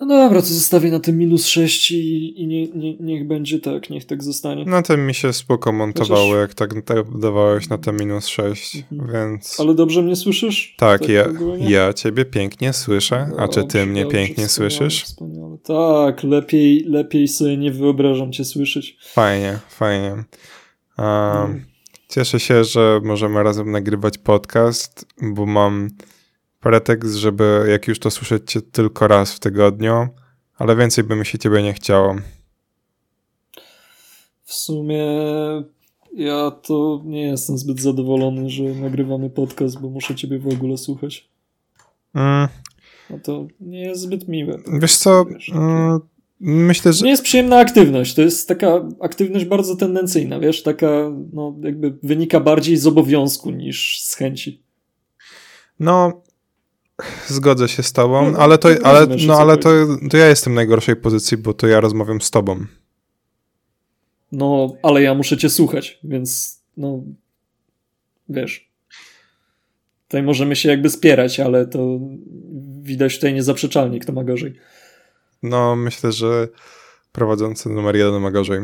No dobra, to zostawię na tym minus 6 i, i nie, nie, niech będzie tak, niech tak zostanie. No to mi się spoko montowało, Chociaż... jak tak, tak dawałeś na te minus 6, mhm. więc... Ale dobrze mnie słyszysz? Tak, tak ja, ja ciebie pięknie słyszę, dobrze, a czy ty mnie dobrze, pięknie słyszysz? Tak, lepiej, lepiej sobie nie wyobrażam cię słyszeć. Fajnie, fajnie. Um, mm. Cieszę się, że możemy razem nagrywać podcast, bo mam pretekst, żeby jak już to słyszeć tylko raz w tygodniu, ale więcej by mi się ciebie nie chciało. W sumie ja to nie jestem zbyt zadowolony, że nagrywamy podcast, bo muszę ciebie w ogóle słuchać. Mm. No to nie jest zbyt miłe. Wiesz co, wiesz, mm, myślę, że... Nie jest przyjemna aktywność, to jest taka aktywność bardzo tendencyjna, wiesz, taka no jakby wynika bardziej z obowiązku niż z chęci. No, Zgodzę się z tobą, no, ale to, ale, no, ale to, to ja jestem w najgorszej pozycji, bo to ja rozmawiam z tobą. No, ale ja muszę cię słuchać, więc no wiesz. Tutaj możemy się jakby spierać, ale to widać tutaj niezaprzeczalnie, kto ma gorzej. No, myślę, że prowadzący numer jeden ma gorzej.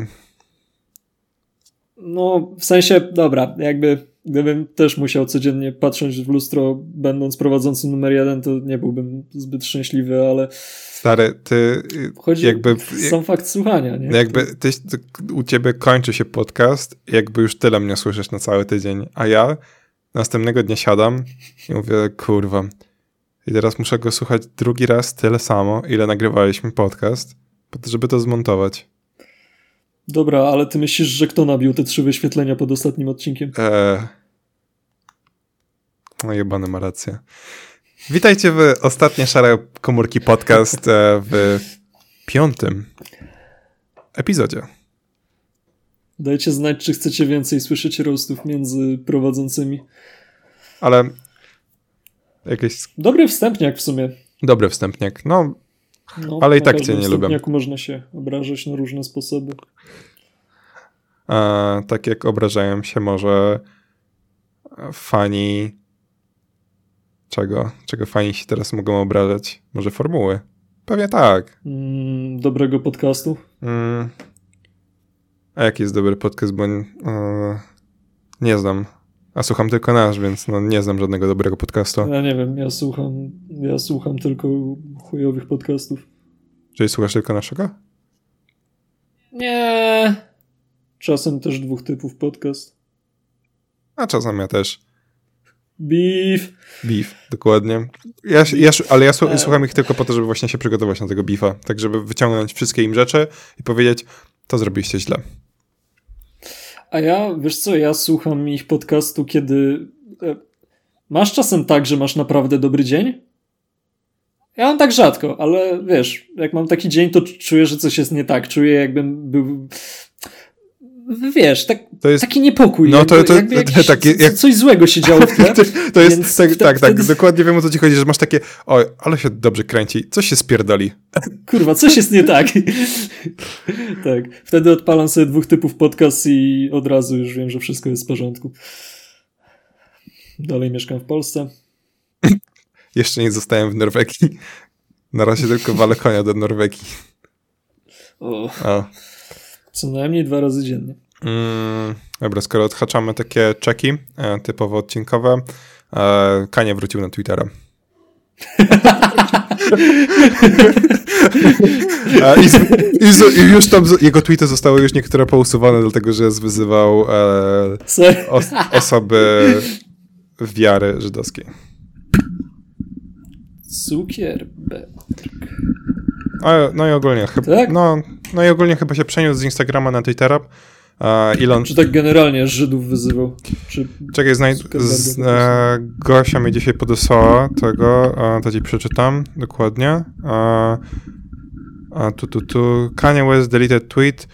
No, w sensie, dobra, jakby gdybym też musiał codziennie patrzeć w lustro, będąc prowadzącym numer jeden, to nie byłbym zbyt szczęśliwy, ale. Stary, ty. Chodzi jakby. Sam fakt słuchania, nie? Jakby ty, u ciebie kończy się podcast, jakby już tyle mnie słyszysz na cały tydzień, a ja następnego dnia siadam i mówię, kurwa. I teraz muszę go słuchać drugi raz tyle samo, ile nagrywaliśmy podcast, po to, żeby to zmontować. Dobra, ale ty myślisz, że kto nabił te trzy wyświetlenia pod ostatnim odcinkiem? Eee. No jebany ma rację. Witajcie w ostatnie Szare Komórki podcast e, w piątym epizodzie. Dajcie znać, czy chcecie więcej słyszeć roastów między prowadzącymi. Ale jakieś... Dobry wstępniak w sumie. Dobry wstępniak. No, no, ale i tak cię nie lubię. Jak można się obrażać na różne sposoby. A, tak jak obrażają się może fani czego? Czego fani się teraz mogą obrażać? Może formuły? Pewnie tak. Mm, dobrego podcastu? Mm. A jaki jest dobry podcast, bo e, nie znam. A słucham tylko nasz, więc no, nie znam żadnego dobrego podcastu. Ja nie wiem, ja słucham, ja słucham tylko chujowych podcastów. Czyli słuchasz tylko naszego? Nie. Czasem też dwóch typów podcast. A czasem ja też. Beef. Beef, dokładnie. Ja, ja, ale ja e. słucham ich tylko po to, żeby właśnie się przygotować na tego beefa. Tak, żeby wyciągnąć wszystkie im rzeczy i powiedzieć, to zrobiliście źle. A ja, wiesz co, ja słucham ich podcastu, kiedy e, masz czasem tak, że masz naprawdę dobry dzień? Ja mam tak rzadko, ale wiesz, jak mam taki dzień, to czuję, że coś jest nie tak. Czuję, jakbym był wiesz, tak, jest, taki niepokój. No to, to, jakby, jakby tak, jak, coś złego się działo w tle. to, to jest tak, tak, tak, dokładnie wiem o co ci chodzi, że masz takie, oj, ale się dobrze kręci, coś się spierdoli. Kurwa, coś jest nie tak. tak, wtedy odpalam sobie dwóch typów podcast i od razu już wiem, że wszystko jest w porządku. Dalej mieszkam w Polsce. Jeszcze nie zostałem w Norwegii. Na razie tylko walę konia do Norwegii. O. o. Co najmniej dwa razy dziennie. Mm, dobra, skoro odhaczamy takie czeki e, typowo odcinkowe, e, Kanie wrócił na Twittera. I, i, I, już tam jego tweety zostały już niektóre pousuwane, dlatego że zwyzywał e, os, osoby wiary żydowskiej. Cukierberg. No i ogólnie chyba. Tak? No, no i ogólnie chyba się przeniósł z Instagrama na Twittera. Elon... Czy tak generalnie Żydów wyzywał? Czy Czekaj, znaj... z, e, Gosia mi dzisiaj podesłała tego, e, to ci przeczytam dokładnie. E, tu, tu, tu. Kanye West deleted tweet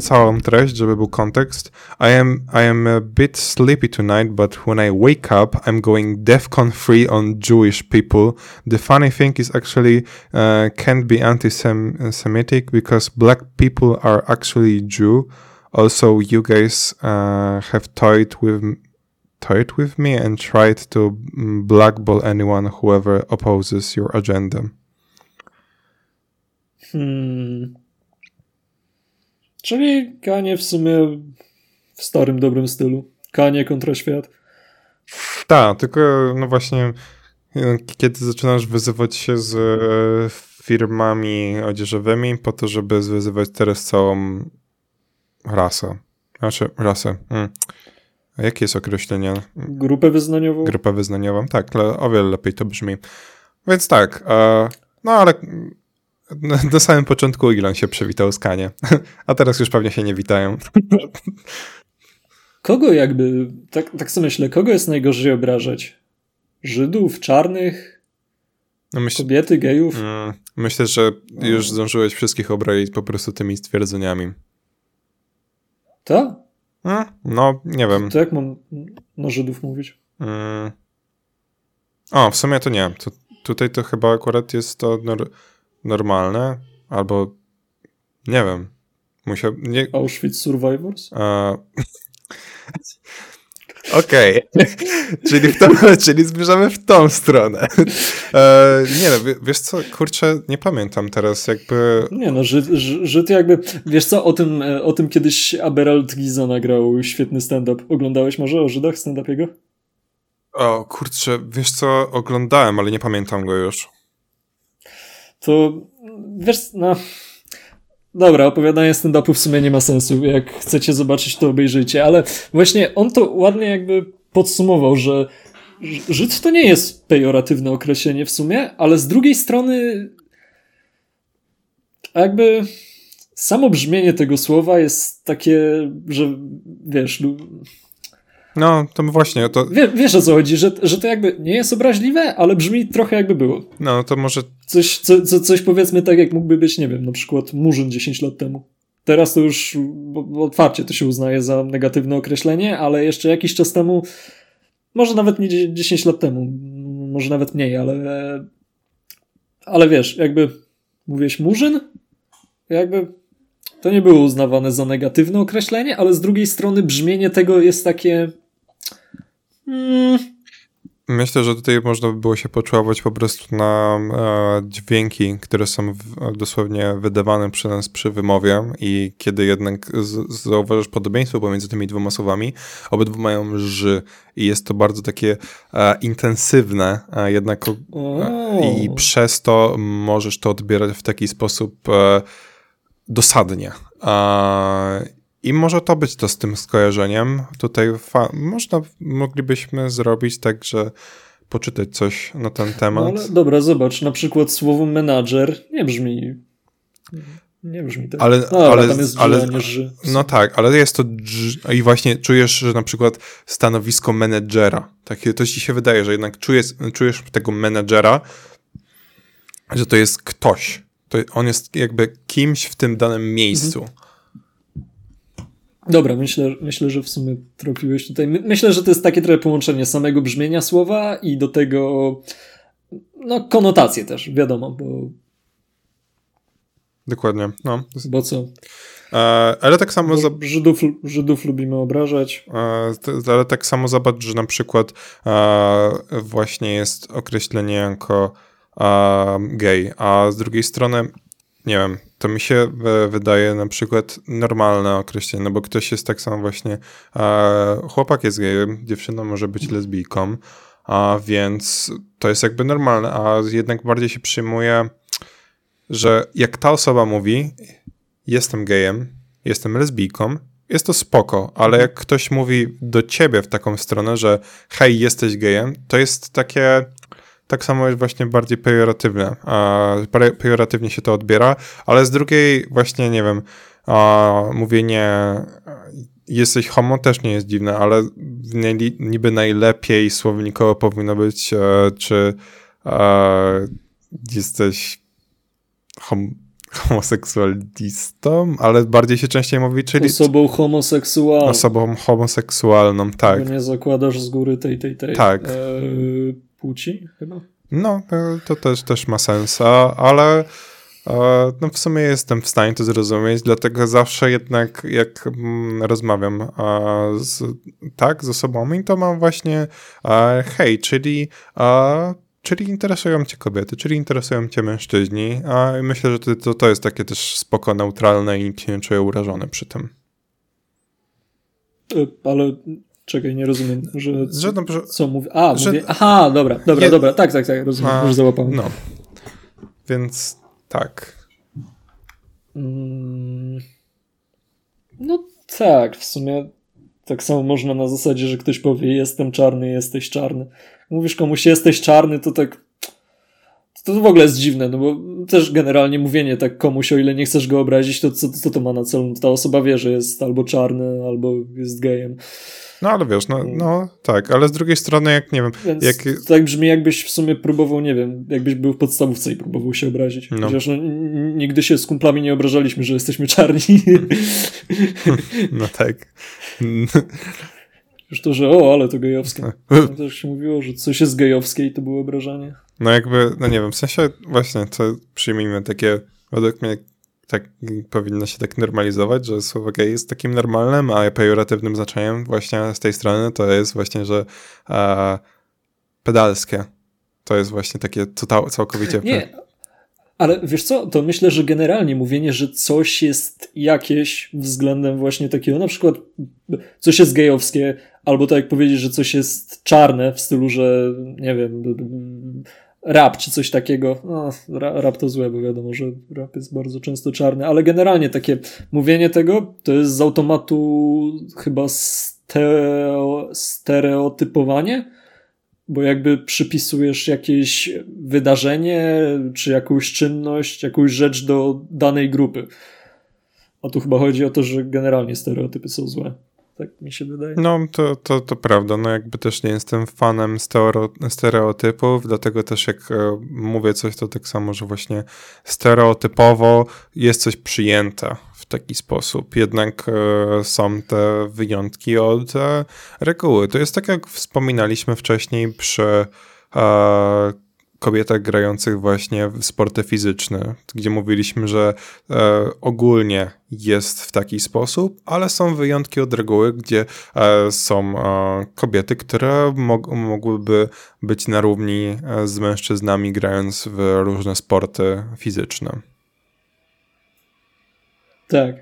całą treść, żeby był kontekst. I am, I am a bit sleepy tonight, but when I wake up, I'm going DEFCON free on Jewish people. The funny thing is actually uh, can't be anti-Semitic because black people are actually Jew. Also, you guys uh, have toyed with toyed with me and tried to blackball anyone whoever opposes your agenda. Hmm. Czyli Kanie w sumie w starym, dobrym stylu. Kanie kontra świat. Tak, tylko no właśnie kiedy zaczynasz wyzywać się z e, firmami odzieżowymi po to, żeby wyzywać teraz całą rasę. Znaczy, rasę. Hmm. Jakie jest określenie? Grupę wyznaniową? Grupę wyznaniową, tak, ale o wiele lepiej to brzmi. Więc tak, e, no ale na samym początku Elon się przywitał z Kanie, a teraz już pewnie się nie witają. Kogo jakby, tak, tak sobie myślę, kogo jest najgorzej obrażać? Żydów, czarnych, no myśl, kobiety, gejów? Mm, myślę, że już zdążyłeś wszystkich obrazić po prostu tymi stwierdzeniami. Tak? No, nie wiem. To jak mam na Żydów mówić? Mm. O, w sumie to nie. To, tutaj to chyba akurat jest to nor normalne, albo nie wiem. Musiał, nie... Auschwitz Survivors? A... Okej, czyli, czyli zmierzamy w tą stronę. E, nie no, wiesz co, kurczę, nie pamiętam teraz jakby... Nie no, Żyd, Żyd jakby, wiesz co, o tym, e, o tym kiedyś Aberald Giza nagrał świetny stand-up. Oglądałeś może o Żydach stand-up jego? O kurczę, wiesz co, oglądałem, ale nie pamiętam go już. To, wiesz, no... Dobra, opowiadanie stand-upu w sumie nie ma sensu. Jak chcecie zobaczyć, to obejrzyjcie. Ale właśnie on to ładnie jakby podsumował, że Żyd to nie jest pejoratywne określenie w sumie, ale z drugiej strony jakby samo brzmienie tego słowa jest takie, że wiesz, no, to właśnie to... Wie, wiesz o co chodzi, że, że to jakby nie jest obraźliwe, ale brzmi trochę jakby było. No, to może... Coś, co, co, coś powiedzmy tak, jak mógłby być, nie wiem, na przykład Murzyn 10 lat temu. Teraz to już otwarcie to się uznaje za negatywne określenie, ale jeszcze jakiś czas temu, może nawet nie 10 lat temu, może nawet mniej, ale ale wiesz, jakby mówiłeś Murzyn, jakby to nie było uznawane za negatywne określenie, ale z drugiej strony brzmienie tego jest takie Hmm. Myślę, że tutaj można by było się poczuwać po prostu na e, dźwięki, które są w, dosłownie wydawane przez nas przy wymowie i kiedy jednak z, zauważysz podobieństwo pomiędzy tymi dwoma słowami, obydwu mają ży i jest to bardzo takie e, intensywne e, jednak i przez to możesz to odbierać w taki sposób e, dosadnie. I może to być to z tym skojarzeniem. Tutaj można, moglibyśmy zrobić tak, że poczytać coś na ten temat. No, ale dobra, zobacz, na przykład słowo menadżer nie brzmi nie brzmi tak. Ale, no, ale, tam jest ale, No tak, ale jest to i właśnie czujesz, że na przykład stanowisko menedżera, takie to ci się wydaje, że jednak czujesz, czujesz tego menedżera, że to jest ktoś. To on jest jakby kimś w tym danym miejscu. Mhm. Dobra, myślę, myślę, że w sumie tropiłeś tutaj. Myślę, że to jest takie trochę połączenie samego brzmienia słowa i do tego no konotacje też, wiadomo, bo Dokładnie, no. Bo co? E, ale tak samo... Za... Żydów, Żydów lubimy obrażać. E, ale tak samo zobacz, że na przykład e, właśnie jest określenie jako e, gay, a z drugiej strony nie wiem, to mi się e, wydaje na przykład normalne określenie, no bo ktoś jest tak samo właśnie, e, chłopak jest gejem, dziewczyna może być lesbijką, a więc to jest jakby normalne, a jednak bardziej się przyjmuje, że jak ta osoba mówi, jestem gejem, jestem lesbijką, jest to spoko, ale jak ktoś mówi do ciebie w taką stronę, że hej, jesteś gejem, to jest takie tak samo jest właśnie bardziej pejoratywne. Pejoratywnie się to odbiera, ale z drugiej właśnie, nie wiem, mówienie jesteś homo też nie jest dziwne, ale niby najlepiej słownikowo powinno być, e, czy e, jesteś hom homoseksualistą, ale bardziej się częściej mówi, czyli... Osobą homoseksualną. Osobą homoseksualną, tak. nie zakładasz z góry tej, tej, tej. Tak. E, płci chyba? No, to też, też ma sens, ale no w sumie jestem w stanie to zrozumieć, dlatego zawsze jednak jak mm, rozmawiam z, tak, z osobami, to mam właśnie hej, czyli czyli interesują cię kobiety, czyli interesują cię mężczyźni, a myślę, że to, to jest takie też spoko neutralne i nikt się nie czuje urażony przy tym. E, ale czekaj, nie rozumiem, że, że co mówię? A, że, mówię, aha, dobra, dobra, dobra, tak, tak, tak, rozumiem, a, już załapałem. No, więc tak. Mm, no tak, w sumie tak samo można na zasadzie, że ktoś powie jestem czarny, jesteś czarny. Mówisz komuś jesteś czarny, to tak to w ogóle jest dziwne, no bo też generalnie mówienie tak komuś, o ile nie chcesz go obrazić, to co, co to ma na celu? Ta osoba wie, że jest albo czarny, albo jest gejem. No ale wiesz, no, no tak, ale z drugiej strony jak, nie wiem... Więc jak... tak brzmi jakbyś w sumie próbował, nie wiem, jakbyś był w podstawówce i próbował się obrazić. No. Chociaż no, nigdy się z kumplami nie obrażaliśmy, że jesteśmy czarni. No tak. Już to, że o, ale to gejowskie. Tam też się mówiło, że coś jest gejowskie i to było obrażanie. No jakby, no nie wiem, w sensie właśnie, to przyjmijmy takie, według mnie tak powinno się tak normalizować, że słowo gej jest takim normalnym, a pejoratywnym znaczeniem właśnie z tej strony to jest właśnie, że e, pedalskie. To jest właśnie takie całkowicie... Nie, ale wiesz co, to myślę, że generalnie mówienie, że coś jest jakieś względem właśnie takiego, na przykład coś jest gejowskie, albo tak jak powiedzieć, że coś jest czarne w stylu, że nie wiem, rap czy coś takiego. No, rap to złe, bo wiadomo, że rap jest bardzo często czarny, ale generalnie takie mówienie tego to jest z automatu chyba stereo, stereotypowanie, bo jakby przypisujesz jakieś wydarzenie, czy jakąś czynność, jakąś rzecz do danej grupy. A tu chyba chodzi o to, że generalnie stereotypy są złe tak mi się wydaje. No, to, to, to prawda. No, jakby też nie jestem fanem stereotypów, dlatego też jak e, mówię coś, to tak samo, że właśnie stereotypowo jest coś przyjęte w taki sposób. Jednak e, są te wyjątki od e, reguły. To jest tak, jak wspominaliśmy wcześniej przy kobietach grających właśnie w sporty fizyczne, gdzie mówiliśmy, że e, ogólnie jest w taki sposób, ale są wyjątki od reguły, gdzie e, są e, kobiety, które mog mogłyby być na równi e, z mężczyznami grając w różne sporty fizyczne. Tak.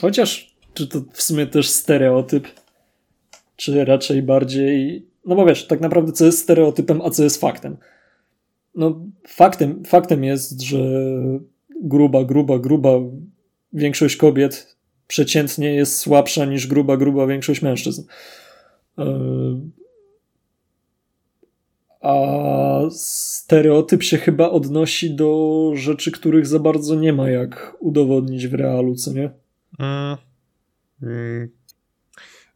Chociaż, czy to w sumie też stereotyp, czy raczej bardziej. No bo wiesz, tak naprawdę co jest stereotypem, a co jest faktem no, faktem, faktem jest, że gruba, gruba, gruba większość kobiet przeciętnie jest słabsza niż gruba, gruba większość mężczyzn. E, a stereotyp się chyba odnosi do rzeczy, których za bardzo nie ma jak udowodnić w realu, co nie? Mm. Mm.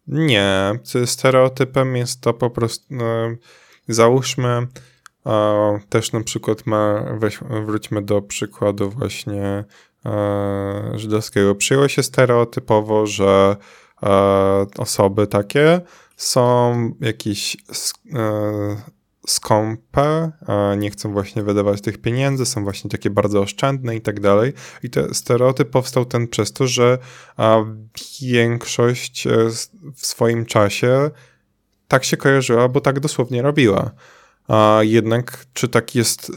Nie. Stereotypem jest to po prostu. No, załóżmy, też na przykład ma, weź, wróćmy do przykładu właśnie e, żydowskiego. Przyjęło się stereotypowo, że e, osoby takie są jakieś e, skąpe, nie chcą właśnie wydawać tych pieniędzy, są właśnie takie bardzo oszczędne i tak dalej. I ten stereotyp powstał ten przez to, że większość w swoim czasie tak się kojarzyła, bo tak dosłownie robiła. A jednak, czy tak jest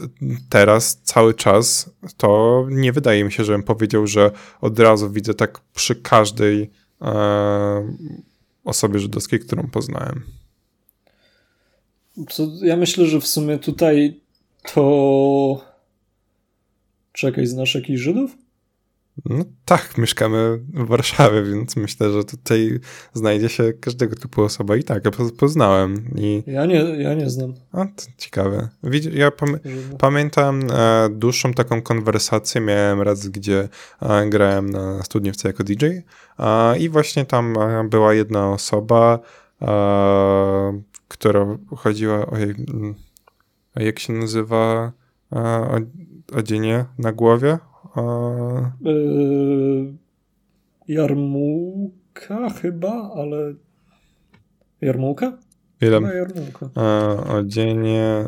teraz cały czas, to nie wydaje mi się, żebym powiedział, że od razu widzę tak przy każdej e, osobie żydowskiej, którą poznałem. Co, ja myślę, że w sumie tutaj to. Czekaj, znasz jakichś Żydów? No tak, mieszkamy w Warszawie, więc myślę, że tutaj znajdzie się każdego typu osoba i tak, ja poznałem. I... Ja, nie, ja nie znam. A, to ciekawe. Ja pam pamiętam e, dłuższą taką konwersację miałem raz, gdzie e, grałem na studniówce jako DJ e, i właśnie tam e, była jedna osoba, e, która chodziła o jej, jak się nazywa e, odzienie na głowie? Yy, jarmułka chyba, ale jarmułka? Jarmułka. odzienie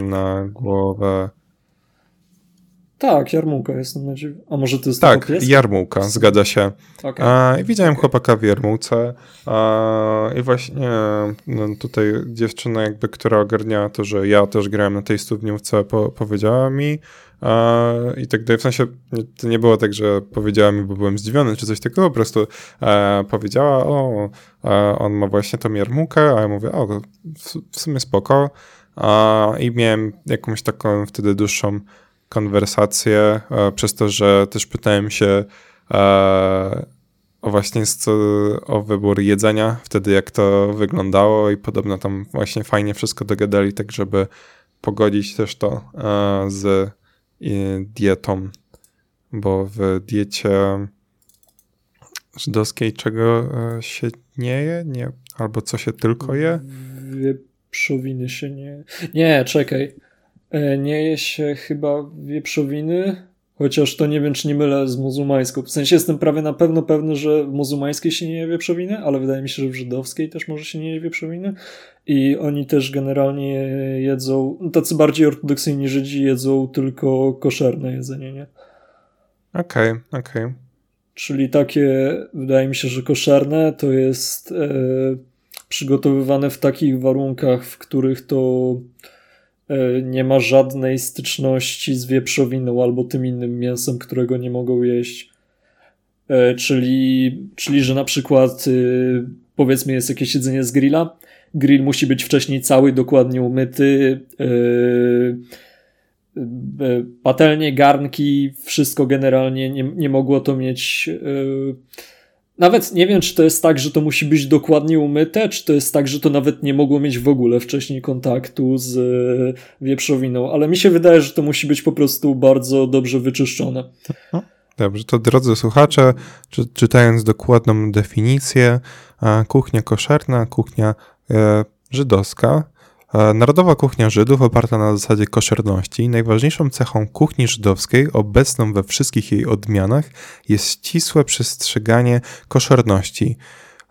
na głowę Tak, jarmułka jestem na dziw... A może to jest Tak, jarmułka, zgadza się. Okay. A, widziałem chłopaka w jarmułce a, i właśnie no, tutaj dziewczyna jakby, która ogarniała to, że ja też grałem na tej studniówce, po, powiedziała mi a, i tak dalej, w sensie to nie było tak, że powiedziała mi, bo byłem zdziwiony czy coś takiego, po prostu a, powiedziała, o, on ma właśnie tą jarmułkę, a ja mówię, o, w, w sumie spoko i miałem jakąś taką wtedy dłuższą konwersację, e, przez to, że też pytałem się e, o właśnie o wybór jedzenia, wtedy jak to wyglądało i podobno tam właśnie fajnie wszystko dogadali, tak żeby pogodzić też to e, z dietą, bo w diecie żydowskiej czego się nie je, nie, albo co się tylko je? Wieprzowiny się nie... Nie, czekaj. E, nie je się chyba wieprzowiny, chociaż to nie wiem, czy nie mylę z muzułmańską. W sensie jestem prawie na pewno pewny, że w muzułmańskiej się nie je wieprzowiny, ale wydaje mi się, że w żydowskiej też może się nie je wieprzowiny. I oni też generalnie jedzą, tacy bardziej ortodoksyjni Żydzi jedzą tylko koszerne jedzenie, nie? Okej, okay, okej. Okay. Czyli takie, wydaje mi się, że koszerne to jest e, przygotowywane w takich warunkach, w których to nie ma żadnej styczności z wieprzowiną albo tym innym mięsem, którego nie mogą jeść. E, czyli, czyli że na przykład e, powiedzmy jest jakieś jedzenie z grilla, grill musi być wcześniej cały, dokładnie umyty, patelnie, garnki, wszystko generalnie nie, nie mogło to mieć nawet nie wiem, czy to jest tak, że to musi być dokładnie umyte, czy to jest tak, że to nawet nie mogło mieć w ogóle wcześniej kontaktu z e, wieprzowiną, ale mi się wydaje, że to musi być po prostu bardzo dobrze wyczyszczone. Dobrze, to drodzy słuchacze, czy, czytając dokładną definicję, kuchnia koszerna, kuchnia e, żydowska, E, narodowa kuchnia Żydów oparta na zasadzie koszerności, najważniejszą cechą kuchni żydowskiej, obecną we wszystkich jej odmianach, jest ścisłe przestrzeganie koszerności,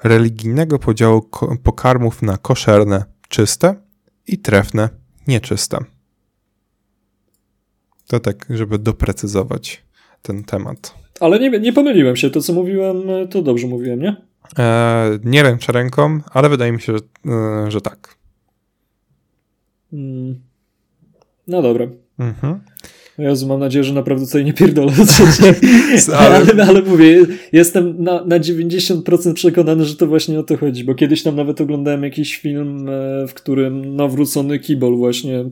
religijnego podziału pokarmów na koszerne, czyste i trefne, nieczyste. To tak, żeby doprecyzować ten temat. Ale nie, nie pomyliłem się, to co mówiłem, to dobrze mówiłem, nie? E, nie ręczę ręką, ale wydaje mi się, że, e, że tak. Mm. No dobra. Mhm. Jezu, mam nadzieję, że naprawdę tutaj nie pierdolę ale, ale mówię, jestem na, na 90% przekonany, że to właśnie o to chodzi, bo kiedyś tam nawet oglądałem jakiś film, e, w którym nawrócony kibol właśnie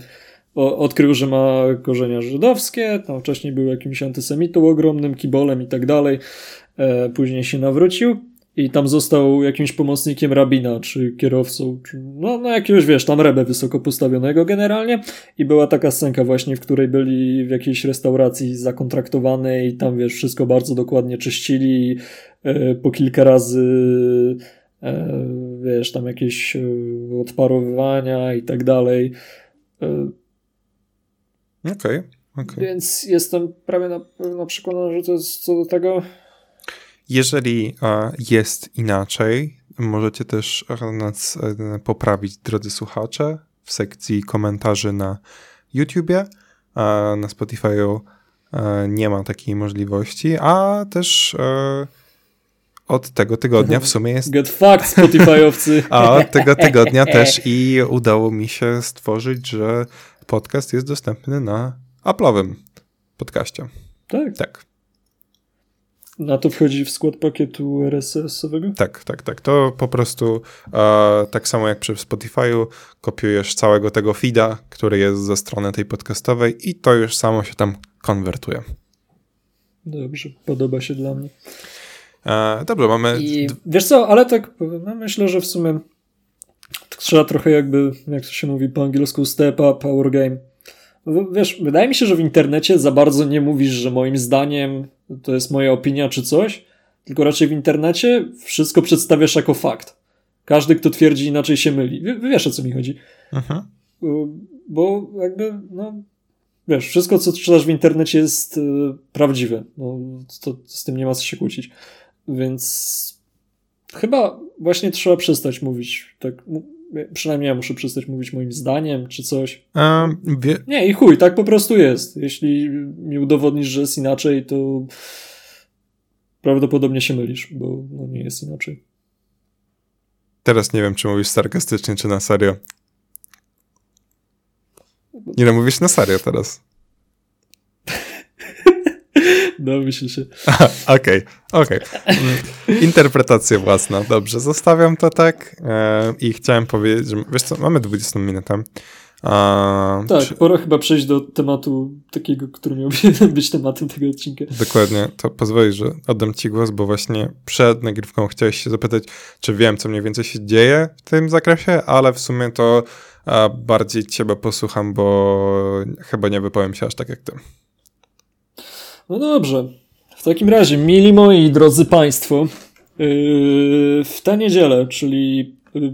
odkrył, że ma korzenia żydowskie, tam wcześniej był jakimś antysemitą ogromnym, kibolem i tak dalej, e, później się nawrócił i tam został jakimś pomocnikiem rabina, czy kierowcą, czy no, no jakiegoś, wiesz, tam rebę wysoko postawionego generalnie. I była taka scenka właśnie, w której byli w jakiejś restauracji zakontraktowanej i tam, wiesz, wszystko bardzo dokładnie czyścili, e, po kilka razy e, wiesz, tam jakieś e, odparowywania i tak dalej. E, Okej, okay, okay, Więc jestem prawie na pewno przekonany, że to jest co do tego jeżeli jest inaczej, możecie też nas e, poprawić, drodzy słuchacze, w sekcji komentarzy na YouTubie. Na Spotify'u e, nie ma takiej możliwości, a też e, od tego tygodnia w sumie jest. Get fucked, Spotify'owcy. a od tego tygodnia też i udało mi się stworzyć, że podcast jest dostępny na Apple'owym podcaście. Tak. Tak. Na to wchodzi w skład pakietu RSS-owego? Tak, tak, tak. To po prostu e, tak samo jak przy Spotify'u kopiujesz całego tego feeda, który jest ze strony tej podcastowej i to już samo się tam konwertuje. Dobrze, podoba się dla mnie. E, dobrze, mamy... I wiesz co, ale tak no myślę, że w sumie trzeba trochę jakby, jak to się mówi po angielsku, step up, power game Wiesz, wydaje mi się, że w internecie za bardzo nie mówisz, że moim zdaniem to jest moja opinia czy coś, tylko raczej w internecie wszystko przedstawiasz jako fakt. Każdy, kto twierdzi inaczej, się myli. wiesz, o co mi chodzi. Aha. Bo jakby, no, wiesz, wszystko, co czytasz w internecie jest y, prawdziwe. No, to, z tym nie ma co się kłócić. Więc chyba właśnie trzeba przestać mówić tak Przynajmniej ja muszę przestać mówić moim zdaniem, czy coś. Um, wie... Nie, i chuj, tak po prostu jest. Jeśli mi udowodnisz, że jest inaczej, to prawdopodobnie się mylisz, bo no, nie jest inaczej. Teraz nie wiem, czy mówisz sarkastycznie, czy na serio. Nie no, mówisz na serio teraz. No, myślę się. Okej, okej. Okay, okay. Interpretacja własna. Dobrze, zostawiam to tak e, i chciałem powiedzieć, że wiesz co, mamy 20 minutę. A, tak, czy... pora chyba przejść do tematu takiego, który miał być tematem tego odcinka. Dokładnie, to pozwolisz, że oddam ci głos, bo właśnie przed nagrywką chciałeś się zapytać, czy wiem, co mniej więcej się dzieje w tym zakresie, ale w sumie to a, bardziej ciebie posłucham, bo chyba nie wypowiem się aż tak jak ty. No dobrze. W takim razie, mili moi drodzy Państwo, yy, w tę niedzielę, czyli yy,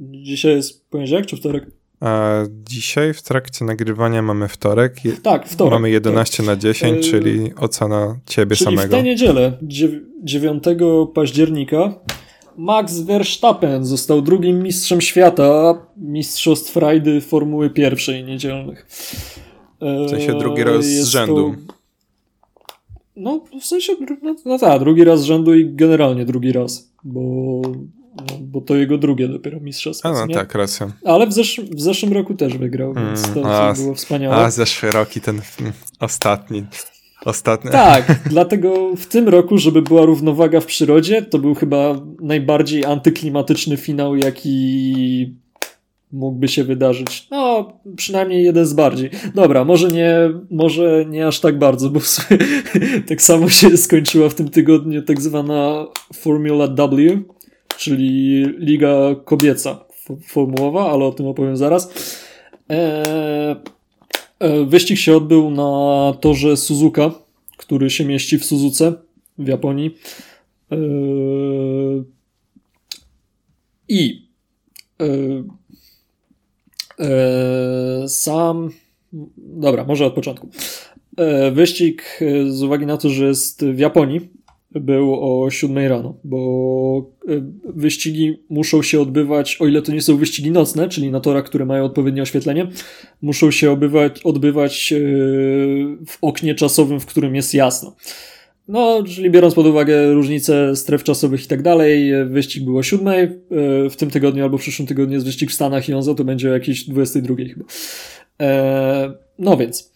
dzisiaj jest poniedziałek czy wtorek? A dzisiaj w trakcie nagrywania mamy wtorek. Tak, wtorek. Mamy 11 tak. na 10, yy, czyli ocena ciebie czyli samego. w tę niedzielę, 9 października, Max Verstappen został drugim mistrzem świata mistrzostw rajdy Formuły pierwszej niedzielnych. W sensie drugi raz z rzędu. No, w sensie, no, no tak, drugi raz z rzędu i generalnie drugi raz, bo, no, bo to jego drugie dopiero mistrzostwo. A no tak, racja. Ale w, zesz w zeszłym roku też wygrał, więc mm, to a, było wspaniałe. A, zeszły rok i ten ostatni. Ostatni. Tak, dlatego w tym roku, żeby była równowaga w przyrodzie, to był chyba najbardziej antyklimatyczny finał, jaki mógłby się wydarzyć. No, przynajmniej jeden z bardziej. Dobra, może nie, może nie aż tak bardzo, bo sumie tak samo się skończyła w tym tygodniu tak zwana Formula W, czyli Liga Kobieca formułowa, ale o tym opowiem zaraz. Eee, wyścig się odbył na torze Suzuka, który się mieści w Suzuce w Japonii. Eee, I E, sam. Dobra, może od początku. E, wyścig e, z uwagi na to, że jest w Japonii, był o 7 rano, bo wyścigi muszą się odbywać, o ile to nie są wyścigi nocne, czyli na torach, które mają odpowiednie oświetlenie, muszą się odbywać, odbywać w oknie czasowym, w którym jest jasno. No, czyli biorąc pod uwagę różnice stref czasowych i tak dalej, wyścig było o siódmej, e, w tym tygodniu albo w przyszłym tygodniu jest wyścig w Stanach i on to będzie o jakiejś 22 chyba. E, no więc.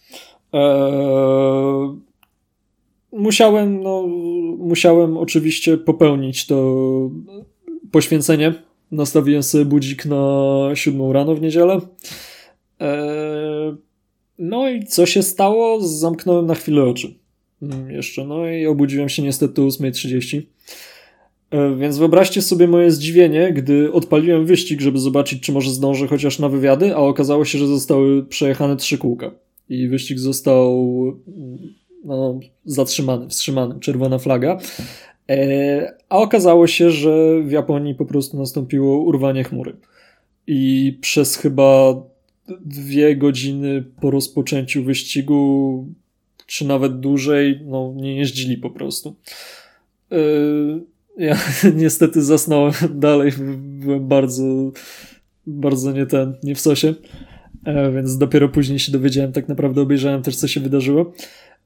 E, musiałem, no, musiałem oczywiście popełnić to poświęcenie. Nastawiłem sobie budzik na siódmą rano w niedzielę. No i co się stało? Zamknąłem na chwilę oczy. Mm, jeszcze. No i obudziłem się niestety o 8.30. E, więc wyobraźcie sobie moje zdziwienie, gdy odpaliłem wyścig, żeby zobaczyć, czy może zdążę chociaż na wywiady, a okazało się, że zostały przejechane trzy kółka. I wyścig został no, zatrzymany, wstrzymany, czerwona flaga. E, a okazało się, że w Japonii po prostu nastąpiło urwanie chmury. I przez chyba dwie godziny po rozpoczęciu wyścigu czy nawet dłużej, no nie jeździli po prostu. Yy, ja niestety zasnąłem dalej, byłem bardzo, bardzo nie ten, nie w sosie, e, więc dopiero później się dowiedziałem, tak naprawdę obejrzałem też, co się wydarzyło.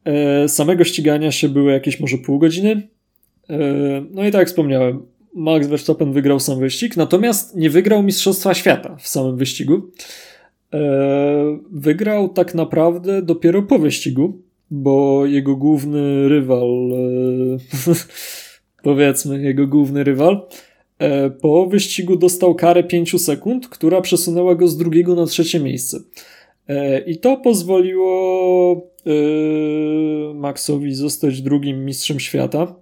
E, samego ścigania się było jakieś może pół godziny. E, no i tak jak wspomniałem, Max Verstappen wygrał sam wyścig, natomiast nie wygrał Mistrzostwa Świata w samym wyścigu. Wygrał tak naprawdę dopiero po wyścigu, bo jego główny rywal, e, powiedzmy, jego główny rywal, e, po wyścigu dostał karę 5 sekund, która przesunęła go z drugiego na trzecie miejsce. E, I to pozwoliło Maxowi zostać drugim mistrzem świata.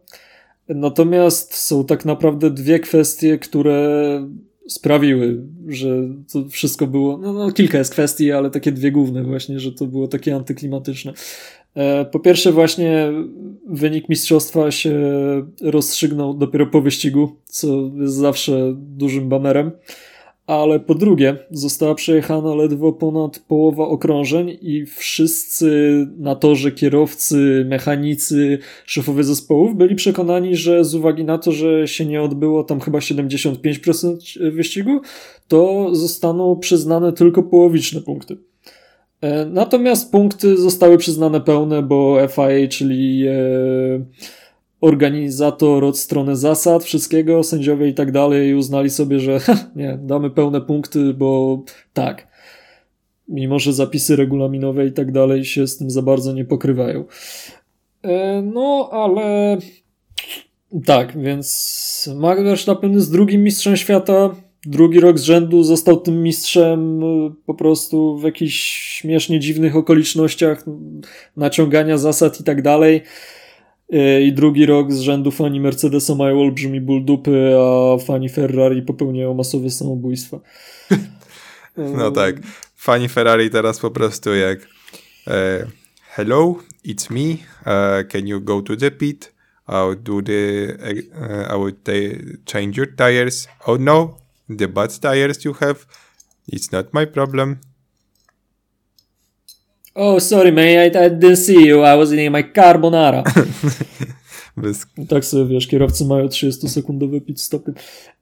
Natomiast są tak naprawdę dwie kwestie, które sprawiły, że to wszystko było. No, no, kilka jest kwestii, ale takie dwie główne, właśnie, że to było takie antyklimatyczne. E, po pierwsze, właśnie wynik mistrzostwa się rozstrzygnął dopiero po wyścigu, co jest zawsze dużym bamerem. ale po drugie została przejechana ledwo ponad połowa okrążeń i wszyscy na torze kierowcy, mechanicy, szefowie zespołów byli przekonani, że z uwagi na to, że się nie odbyło tam chyba 75% wyścigu, to zostaną przyznane tylko połowiczne punkty. E, natomiast punkty zostały przyznane pełne, bo FIA, czyli e, organizator od strony zasad, wszystkiego, sędziowie i tak dalej uznali sobie, że nie, damy pełne punkty, bo tak. Mimo, że zapisy regulaminowe i tak dalej się z tym za bardzo nie pokrywają. E, no, ale tak, więc Max Verstappen jest drugim mistrzem świata. Drugi rok z rzędu został tym mistrzem e, po prostu w jakichś śmiesznie dziwnych okolicznościach naciągania zasad i tak dalej. E, I drugi rok z rzędu fani Mercedesa mają olbrzymi ból dupy, a fani Ferrari popełniają masowe samobójstwa. No tak. Fani Ferrari teraz po prostu jak uh, Hello, it's me. Uh, can you go to the pit? I'll do the uh, I will change your tires. Oh no, the bad tires you have. It's not my problem. Oh, sorry, man, I, I didn't see you. I was eating my carbonara. Bez... Tak sobie, wiesz, kierowcy mają 30-sekundowe pit stopy.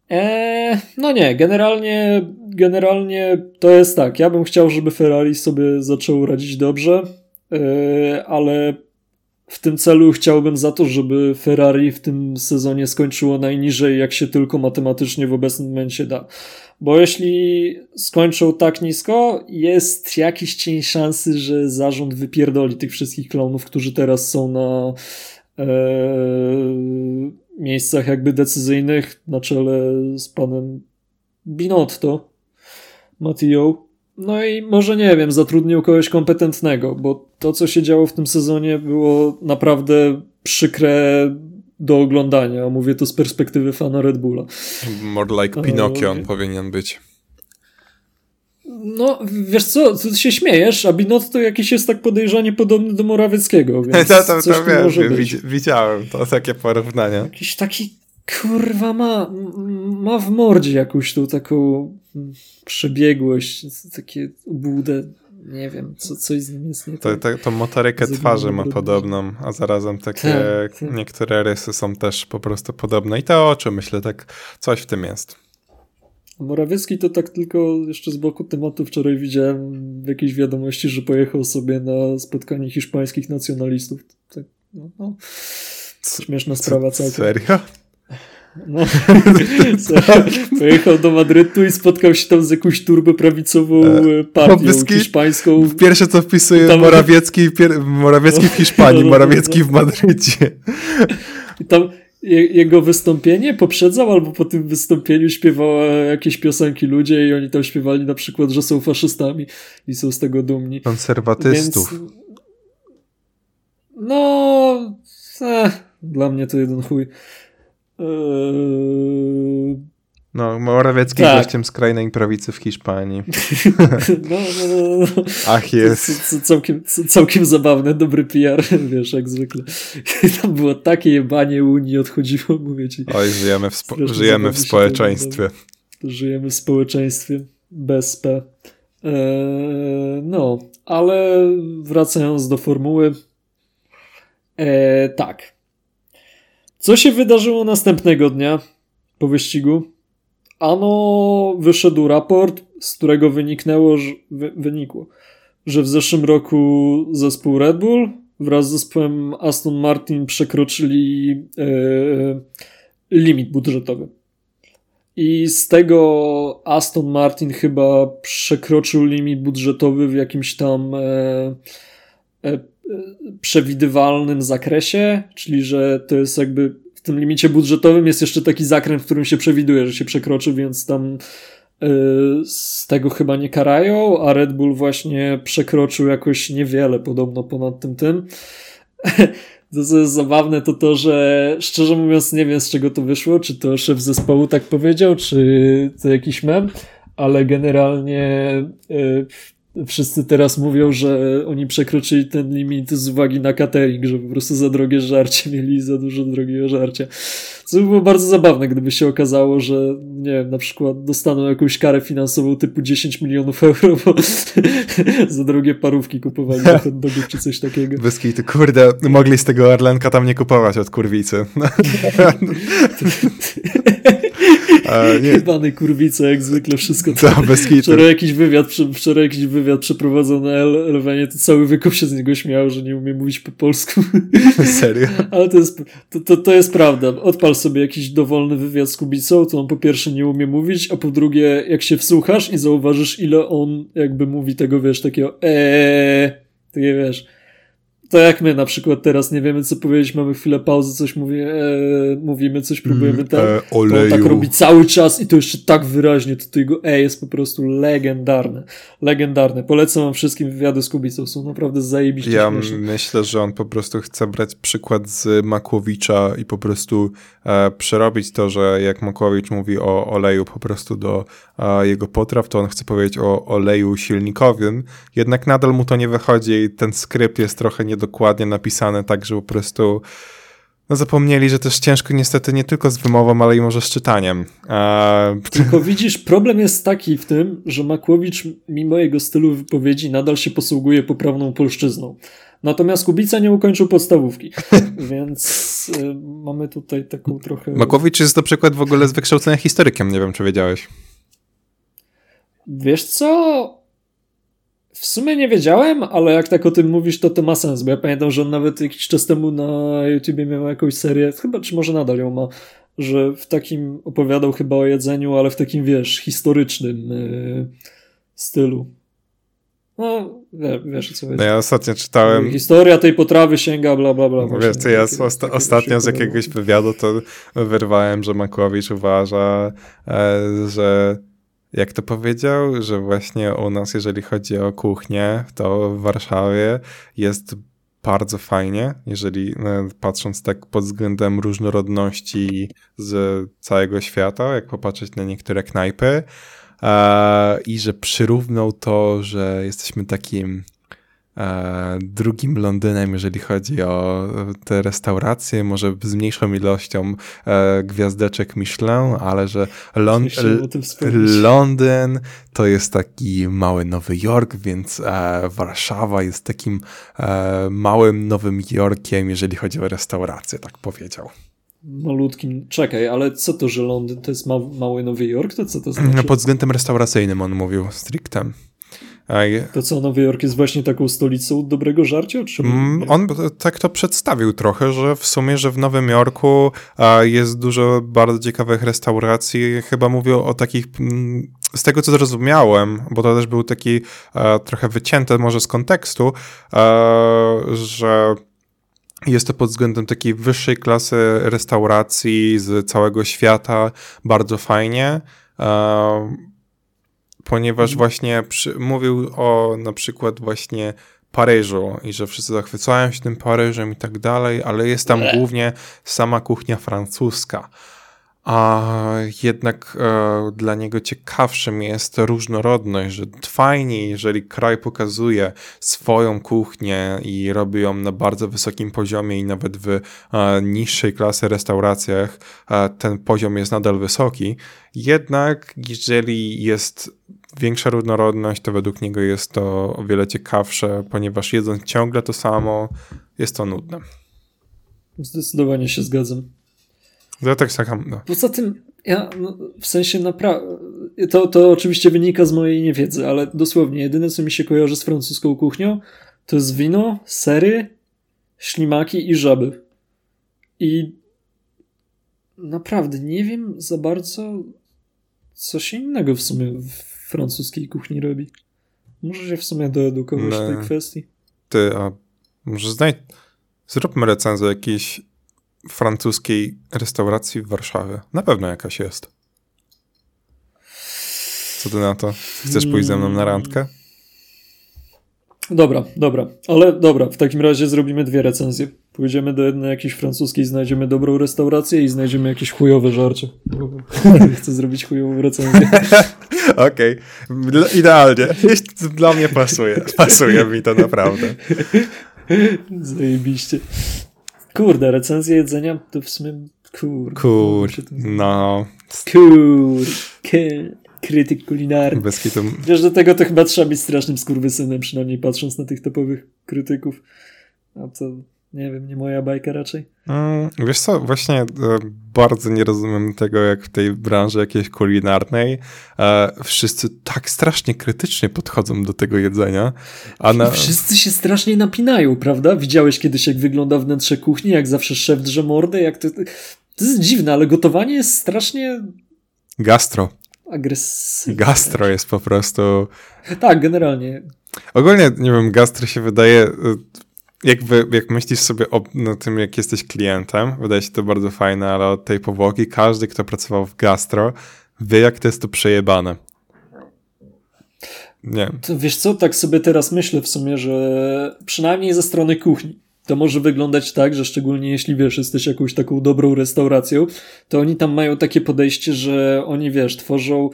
Eee, no nie, generalnie, generalnie to jest tak. Ja bym chciał, żeby Ferrari sobie zaczęło radzić dobrze, eee, ale w tym celu chciałbym za to, żeby Ferrari w tym sezonie skończyło najniżej, jak się tylko matematycznie w obecnym momencie da. Bo jeśli skończą tak nisko, jest jakiś cień szansy, że zarząd wypierdoli tych wszystkich klonów, którzy teraz są na e, miejscach jakby decyzyjnych na czele z panem Binotto, Matteo. No i może nie wiem, zatrudnił kogoś kompetentnego, bo to, co się działo w tym sezonie, było naprawdę przykre do oglądania. Mówię to z perspektywy fana Red Bulla. More like Pinocchio on powinien być. No, wiesz co, ty się śmiejesz, a Binot to jakiś jest tak podejrzanie podobny do Morawieckiego, więc to, to, to wiem, może być. widziałem to takie porównanie. Jakiś taki, kurwa, ma, ma w mordzie jakąś tą taką przebiegłość, takie budę nie wiem, co, coś z nim jest nie to, tak. To, to motorykę twarzy ma podobną, a zarazem takie tak, tak. niektóre rysy są też po prostu podobne i te oczy, myślę, tak coś w tym jest. Morawiecki to tak tylko jeszcze z boku tematu wczoraj widziałem w jakiejś wiadomości, że pojechał sobie na spotkanie hiszpańskich nacjonalistów. Tak, no, no. Śmieszna sprawa całkiem. Serio? No, pojechał do Madrytu i spotkał się tam z jakąś turboprawicową e, partią Morawiecki, hiszpańską. Pierwsze co wpisuje tam... Morawiecki, pier... Morawiecki w Hiszpanii, no, Morawiecki w Madrycie. I tam jego wystąpienie poprzedzał albo po tym wystąpieniu śpiewała jakieś piosenki ludzie i oni tam śpiewali na przykład, że są faszystami i są z tego dumni. Konserwatystów. Więc... No, eh, dla mnie to jeden chuj. Eee... No, Morawiecki tak. gościem skrajnej prawicy w Hiszpanii. No, no, no, no. Ach, jest. C całkiem, całkiem zabawne, dobry PR, wiesz, jak zwykle. Tam było takie jebanie Unii, odchodziło, mówię ci. Oj, żyjemy w, spo żyjemy w społeczeństwie. żyjemy w społeczeństwie bez P. Eee, no, ale wracając do formuły. Eee, tak. Co się wydarzyło następnego dnia po wyścigu? Ano wyszedł raport, z którego wyniknęło, że, wy, wynikło, że w zeszłym roku zespół Red Bull wraz z zespołem Aston Martin przekroczyli e, limit budżetowy. I z tego Aston Martin chyba przekroczył limit budżetowy w jakimś tam e, e, przewidywalnym zakresie, czyli że to jest jakby w tym limicie budżetowym jest jeszcze taki zakręt, w którym się przewiduje, że się przekroczy, więc tam yy, z tego chyba nie karają, a Red Bull właśnie przekroczył jakoś niewiele podobno ponad tym tym. To, co jest zabawne, to to, że szczerze mówiąc nie wiem z czego to wyszło, czy to szef zespołu tak powiedział, czy to jakiś mem, ale generalnie yy, wszyscy teraz mówią, że oni przekroczyli ten limit z uwagi na catering, że po prostu za drogie żarcie mieli za dużo drogiego żarcia. Co by było bardzo zabawne, gdyby się okazało, że nie wiem, na przykład dostaną jakąś karę finansową typu 10 milionów euro, bo za drogie parówki kupowali na hot dogów czy coś takiego. Bez ty kurde, mogli z tego Arlenka tam nie kupować od kurwicy. Jebany kurwice, jak zwykle wszystko. To, bez kitu. Wczoraj jakiś wywiad, wczoraj jakiś wywiad przeprowadzony na Elwanie, to cały wykop się z niego śmiał, że nie umie mówić po polsku. Serio? Ale to jest, to, to, to jest prawda. Odpal sobie jakiś dowolny wywiad z Kubicą, to on po pierwsze nie umie mówić, a po drugie, jak się wsłuchasz i zauważysz, ile on jakby mówi tego, wiesz, takiego eee, takie wiesz, to jak my na przykład teraz nie wiemy, co powiedzieć, mamy chwilę pauzy, coś mówi, e, mówimy, coś próbujemy tam. E, to on tak robi cały czas i to jeszcze tak wyraźnie, to, to jego e jest po prostu legendarne. Legendarne. Polecam wam wszystkim wywiady z Kubicą, są naprawdę zajebiście Ja śmieszne. myślę, że on po prostu chce brać przykład z Makłowicza i po prostu e, przerobić to, że jak Makłowicz mówi o oleju po prostu do e, jego potraw, to on chce powiedzieć o oleju silnikowym, jednak nadal mu to nie wychodzi i ten skrypt jest trochę nie dokładnie napisane, tak, że po prostu no zapomnieli, że też ciężko niestety nie tylko z wymową, ale i może z czytaniem. Tylko widzisz, problem jest taki w tym, że Makłowicz mimo jego stylu wypowiedzi nadal się posługuje poprawną polszczyzną. Natomiast Kubica nie ukończył podstawówki, więc y, mamy tutaj taką trochę... Makłowicz jest na przykład w ogóle z wykształcenia historykiem, nie wiem czy wiedziałeś. Wiesz co? W sumie nie wiedziałem, ale jak tak o tym mówisz, to to ma sens, bo ja pamiętam, że on nawet jakiś czas temu na YouTubie miał jakąś serię, chyba, czy może nadal ją ma, że w takim opowiadał chyba o jedzeniu, ale w takim, wiesz, historycznym yy, stylu. No, wiesz, co No ja ostatnio czytałem... Historia tej potrawy sięga bla, bla, bla. Wiesz co, ja takie, osta ostatnio z jakiegoś wywiadu to wyrwałem, że Makłowicz uważa, e, że jak to powiedział, że właśnie u nas, jeżeli chodzi o kuchnię, to w Warszawie jest bardzo fajnie, jeżeli no, patrząc tak pod względem różnorodności z całego świata, jak popatrzeć na niektóre knajpy, e, i że przyrównał to, że jesteśmy takim E, drugim Londynem, jeżeli chodzi o te restauracje, może z mniejszą ilością e, gwiazdeczek Michelin, ale że Lon Londyn to jest taki mały Nowy Jork, więc e, Warszawa jest takim małym Nowym Jorkiem, jeżeli chodzi o restaurację, tak powiedział malutkim. Czekaj, ale co to, że Londyn to jest ma mały Nowy Jork? To co to znaczy? Pod względem restauracyjnym on mówił stricte. To co, Nowy Jork jest właśnie taką stolicą dobrego żarcia? Czy... Mm, on tak to przedstawił trochę, że w sumie, że w Nowym Jorku jest dużo bardzo ciekawych restauracji. Chyba mówił o takich, mm, z tego co zrozumiałem, bo to też był taki trochę wycięte może z kontekstu, że jest to pod względem takiej wyższej klasy restauracji z całego świata bardzo fajnie ponieważ mhm. właśnie przy, mówił o na przykład właśnie Paryżu i że wszyscy zachwycają się tym Paryżem i tak dalej, ale jest tam głównie sama kuchnia francuska a jednak e, dla niego ciekawszym jest różnorodność, że fajniej, jeżeli kraj pokazuje swoją kuchnię i robi ją na bardzo wysokim poziomie i nawet w e, niższej klasy restauracjach e, ten poziom jest nadal wysoki. Jednak jeżeli jest większa różnorodność, to według niego jest to o wiele ciekawsze, ponieważ jedząc ciągle to samo, jest to nudne. Zdecydowanie się zgadzam. Ja tak sakam, no. Poza tym, ja no, w sensie naprawdę, to, to oczywiście wynika z mojej niewiedzy, ale dosłownie jedyne, co mi się kojarzy z francuską kuchnią, to jest wino, sery, ślimaki i żaby. I naprawdę nie wiem za bardzo, co się innego w sumie w francuskiej kuchni robi. Może się w sumie doedukować no. tej kwestii. Ty, a może znaj... Zróbmy recenzję jakiejś francuskiej restauracji w Warszawie. Na pewno jakaś jest. Co ty na to? Chcesz pójść ze mną na randkę? Dobra, dobra, ale dobra, w takim razie zrobimy dwie recenzje. Pójdziemy do jednej jakiejś francuskiej, znajdziemy dobrą restaurację i znajdziemy jakieś chujowe żarcie. Chcę zrobić chujową recenzję. Okej, okay. idealnie. Dla mnie pasuje. Pasuje mi to naprawdę. Zajebiście. Kurde, recenzje jedzenia to w sumie... Kur... Kur... No... Kur... Krytyk kulinarny. Bez kitu. Wiesz, do tego to chyba trzeba być strasznym skurwysynem, przynajmniej patrząc na tych topowych krytyków. A to nie wiem, nie moja bajka raczej. Mm, wiesz co, właśnie e, bardzo nie rozumiem tego, jak w tej branży jakiejś kulinarnej e, wszyscy tak strasznie krytycznie podchodzą do tego jedzenia. A na... Wszyscy się strasznie napinają, prawda? Widziałeś kiedyś, jak wygląda wnętrze kuchni, jak zawsze szef drze mordę, jak to... To jest dziwne, ale gotowanie jest strasznie... Gastro. Agresywne. Gastro jest po prostu... Tak, generalnie. Ogólnie, nie wiem, gastro się wydaje e, jakby, jak myślisz sobie o no, tym, jak jesteś klientem, wydaje się to bardzo fajne, ale od tej powłoki każdy, kto pracował w gastro, wie, jak to jest to przejebane. Nie. To wiesz co, tak sobie teraz myślę w sumie, że przynajmniej ze strony kuchni. To może wyglądać tak, że szczególnie jeśli wiesz, jesteś jakąś taką dobrą restauracją, to oni tam mają takie podejście, że oni wiesz, tworzą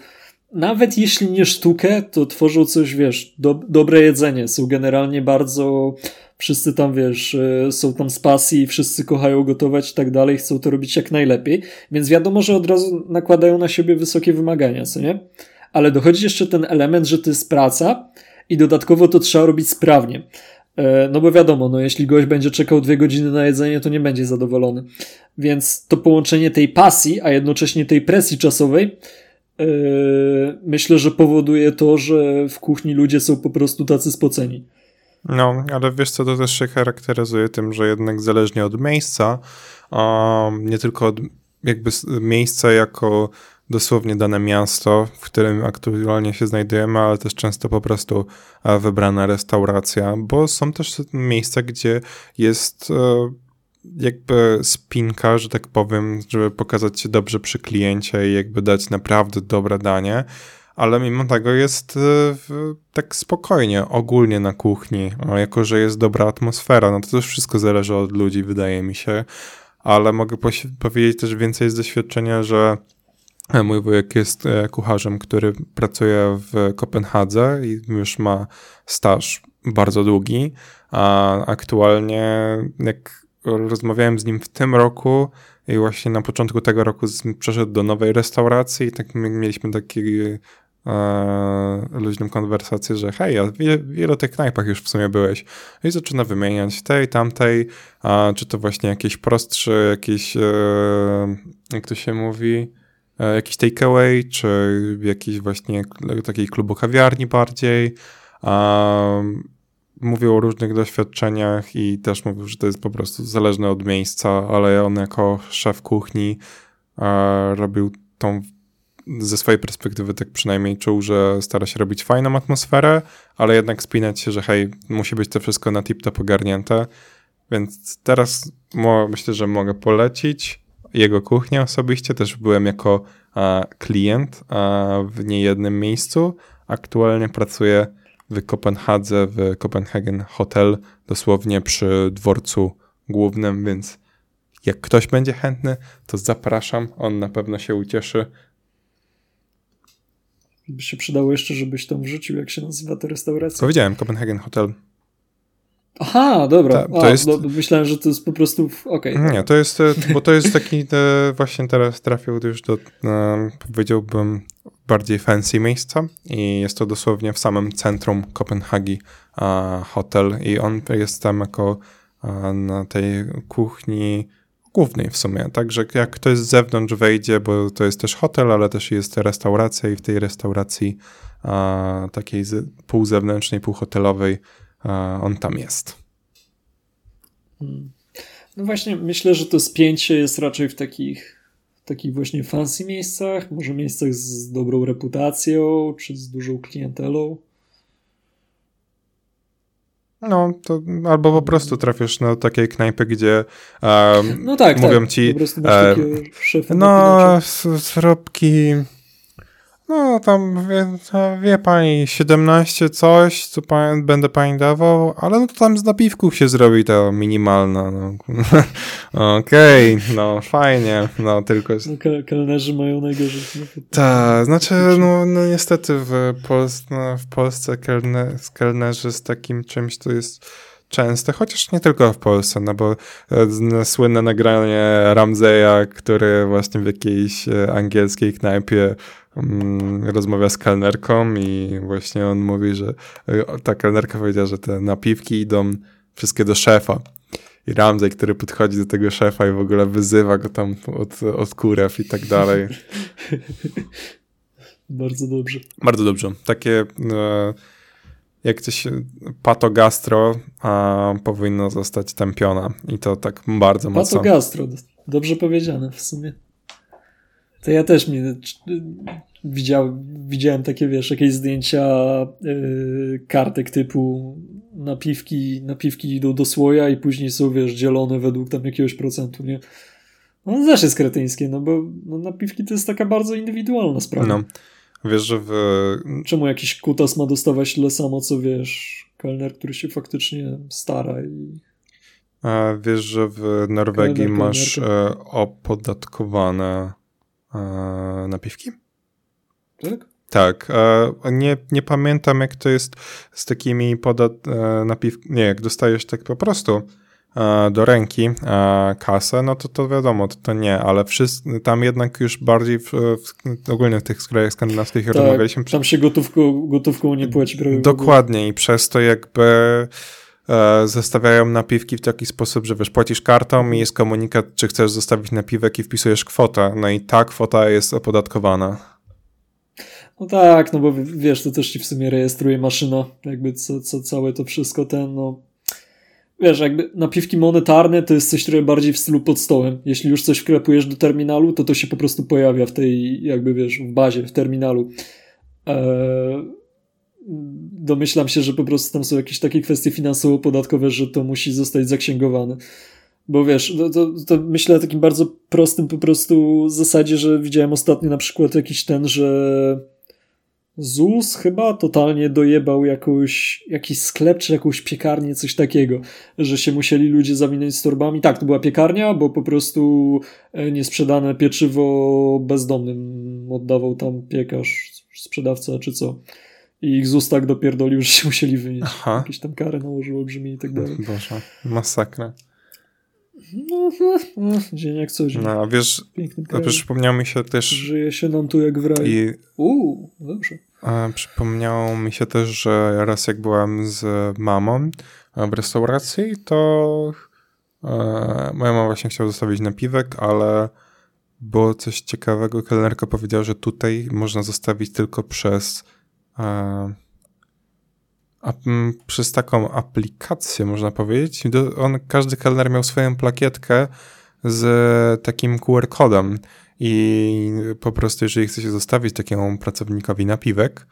nawet jeśli nie sztukę, to tworzą coś, wiesz, do, dobre jedzenie. Są generalnie bardzo wszyscy tam, wiesz, e, są tam z pasji, wszyscy kochają gotować i tak dalej, chcą to robić jak najlepiej, więc wiadomo, że od razu nakładają na siebie wysokie wymagania, co nie? Ale dochodzi jeszcze ten element, że to jest praca i dodatkowo to trzeba robić sprawnie. E, no bo wiadomo, no jeśli gość będzie czekał dwie godziny na jedzenie, to nie będzie zadowolony. Więc to połączenie tej pasji, a jednocześnie tej presji czasowej, yy, myślę, że powoduje to, że w kuchni ludzie są po prostu tacy spoceni. No, ale wiesz co, to też się charakteryzuje tym, że jednak zależnie od miejsca, nie tylko od jakby miejsca jako dosłownie dane miasto, w którym aktualnie się znajdujemy, ale też często po prostu e, wybrana restauracja, bo są też miejsca, gdzie jest e, jakby spinka, że tak powiem, żeby pokazać się dobrze przy kliencie i jakby dać naprawdę dobre danie, ale mimo tego jest e, tak spokojnie, ogólnie na kuchni, jako że jest dobra atmosfera, no to też wszystko zależy od ludzi, wydaje mi się, ale mogę powiedzieć też więcej z doświadczenia, że mój wujek jest e, kucharzem, który pracuje w Kopenhadze i już ma staż bardzo długi, a aktualnie jak rozmawiałem z nim w tym roku i właśnie na początku tego roku przeszedł do nowej restauracji i tak mieliśmy taki e, luźną konwersację, że hej, a w ilu tych knajpach już w sumie byłeś? I zaczyna wymieniać tej, tamtej, a czy to właśnie jakieś prostsze, jakieś, e, jak to się mówi, e, jakiś takeaway, czy jakiś właśnie takiej klubu kawiarni bardziej. mówił o różnych doświadczeniach i też mówił, że to jest po prostu zależne od miejsca, ale on jako szef kuchni e, robił tą ze swojej perspektywy tak przynajmniej czuł, że stara się robić fajną atmosferę, ale jednak spinać się, że hej, musi być to wszystko na tip-top ogarnięte. Więc teraz myślę, że mogę polecić jego kuchnię osobiście. Też byłem jako a, klient a, w niejednym miejscu. Aktualnie pracuję w Kopenhadze, w Copenhagen Hotel, dosłownie przy dworcu głównym, więc jak ktoś będzie chętny, to zapraszam. On na pewno się ucieszy by się przydało jeszcze, żebyś tam wrzucił, jak się nazywa ta restauracja. Powiedziałem, Copenhagen Hotel. Aha, dobra. Ta, to A, jest... no, myślałem, że to jest po prostu. Okay, Nie, to jest, e, bo to jest taki, te, właśnie teraz trafił już do, e, powiedziałbym, bardziej fancy miejsca i jest to dosłownie w samym centrum Kopenhagi hotel i on jest tam jako na tej kuchni głównej w sumie. Także jak ktoś z zewnątrz wejdzie, bo to jest też hotel, ale też jest restauracja i w tej restauracji a, takiej z, półzewnętrznej, półhotelowej a, on tam jest. Hmm. No właśnie, myślę, że to spięcie jest raczej w takich, takich właśnie fancy miejscach, może miejscach z dobrą reputacją, czy z dużą klientelą. No, to albo po prostu trafisz na takiej knajpy, gdzie um, no tak, mówią tak. ci po prostu masz e, no, zrobki No, tam wie, wie pani, 17 coś, co pan, będę pani dawał, ale no to tam z napiwków się zrobi to minimalna. No. Okej, okay, no fajnie, no tylko... No, kelnerzy mają najgorzej. Tak, znaczy, no, no niestety w, Pols no, w Polsce kelne kelnerzy z takim czymś to jest częste, chociaż nie tylko w Polsce, no bo e, słynne nagranie Ramzeja, który właśnie w jakiejś e, angielskiej knajpie um, rozmawia z kelnerką i właśnie on mówi, że e, ta kelnerka powiedziała, że te napiwki idą wszystkie do szefa. I Ramzej, który podchodzi do tego szefa i w ogóle wyzywa go tam od, od kurew i tak dalej. Bardzo dobrze. Bardzo dobrze. Takie... E, jak coś patogastro a, powinno zostać tępiona i to tak bardzo mocno. Patogastro, dobrze powiedziane w sumie. To ja też mi widział, widziałem takie, wiesz, jakieś zdjęcia yy, kartek typu napiwki, napiwki idą do słoja i później są, wiesz, dzielone według tam jakiegoś procentu, nie? No też jest kretyńskie, no bo no, napiwki to jest taka bardzo indywidualna sprawa. No. Wiesz, że w... Czemu jakiś kutas ma dostawać tyle samo, co wiesz, kelner, który się faktycznie stara i... A wiesz, że w Norwegii kelner, masz e, opodatkowane e, napiwki? Tak? Tak. E, nie, nie pamiętam, jak to jest z takimi podat... Napiwkami. Nie, jak dostajesz tak po prostu do ręki e, kasę, no to to wiadomo, to, to nie, ale wszyscy, tam jednak już bardziej w, w, ogólnie w tych krajach skandynawskich tak, rozmawialiśmy. Tam się gotówką, gotówką nie płaci. Prawie Dokładnie i przez to jakby e, zostawiają napiwki w taki sposób, że wiesz, płacisz kartą i jest komunikat, czy chcesz zostawić napiwek i wpisujesz kwotę, no i ta kwota jest opodatkowana. No tak, no bo wiesz, to też ci w sumie rejestruje maszyna, jakby co, co całe to wszystko ten, no wiesz, jakby napiwki monetarne to jest coś trochę bardziej w stylu pod stołem. Jeśli już coś wklepujesz do terminalu, to to się po prostu pojawia w tej, jakby wiesz, w bazie, w terminalu. Eee, domyślam się, że po prostu tam są jakieś takie kwestie finansowo-podatkowe, że to musi zostać zaksięgowane. Bo wiesz, to, to, to myślę o takim bardzo prostym po prostu zasadzie, że widziałem ostatnio na przykład jakiś ten, że ZUS chyba totalnie dojebał jakąś, jakiś sklep czy jakąś piekarnię, coś takiego, że się musieli ludzie zawinąć z torbami. Tak, to była piekarnia, bo po prostu e, niesprzedane pieczywo bezdomnym oddawał tam piekarz, sprzedawca czy co. I ich ZUS tak dopierdolił, że się musieli wynieść. Aha. Jakieś tam kary nałożył olbrzymie i tak dalej. Boże, masakra. No, no, dzień jak co dzień. No, a wiesz, a przypomniał mi się też... Żyje się nam tu jak w raju. I... Uuu, dobrze. A, przypomniało mi się też, że raz jak byłem z mamą w restauracji, to e, moja mama właśnie chciała zostawić napiwek, ale było coś ciekawego. Kelnerka powiedziała, że tutaj można zostawić tylko przez e, a, m, przez taką aplikację, można powiedzieć. On, każdy kelner miał swoją plakietkę z takim QR-kodem i po prostu jeżeli chce się zostawić takiemu pracownikowi napiwek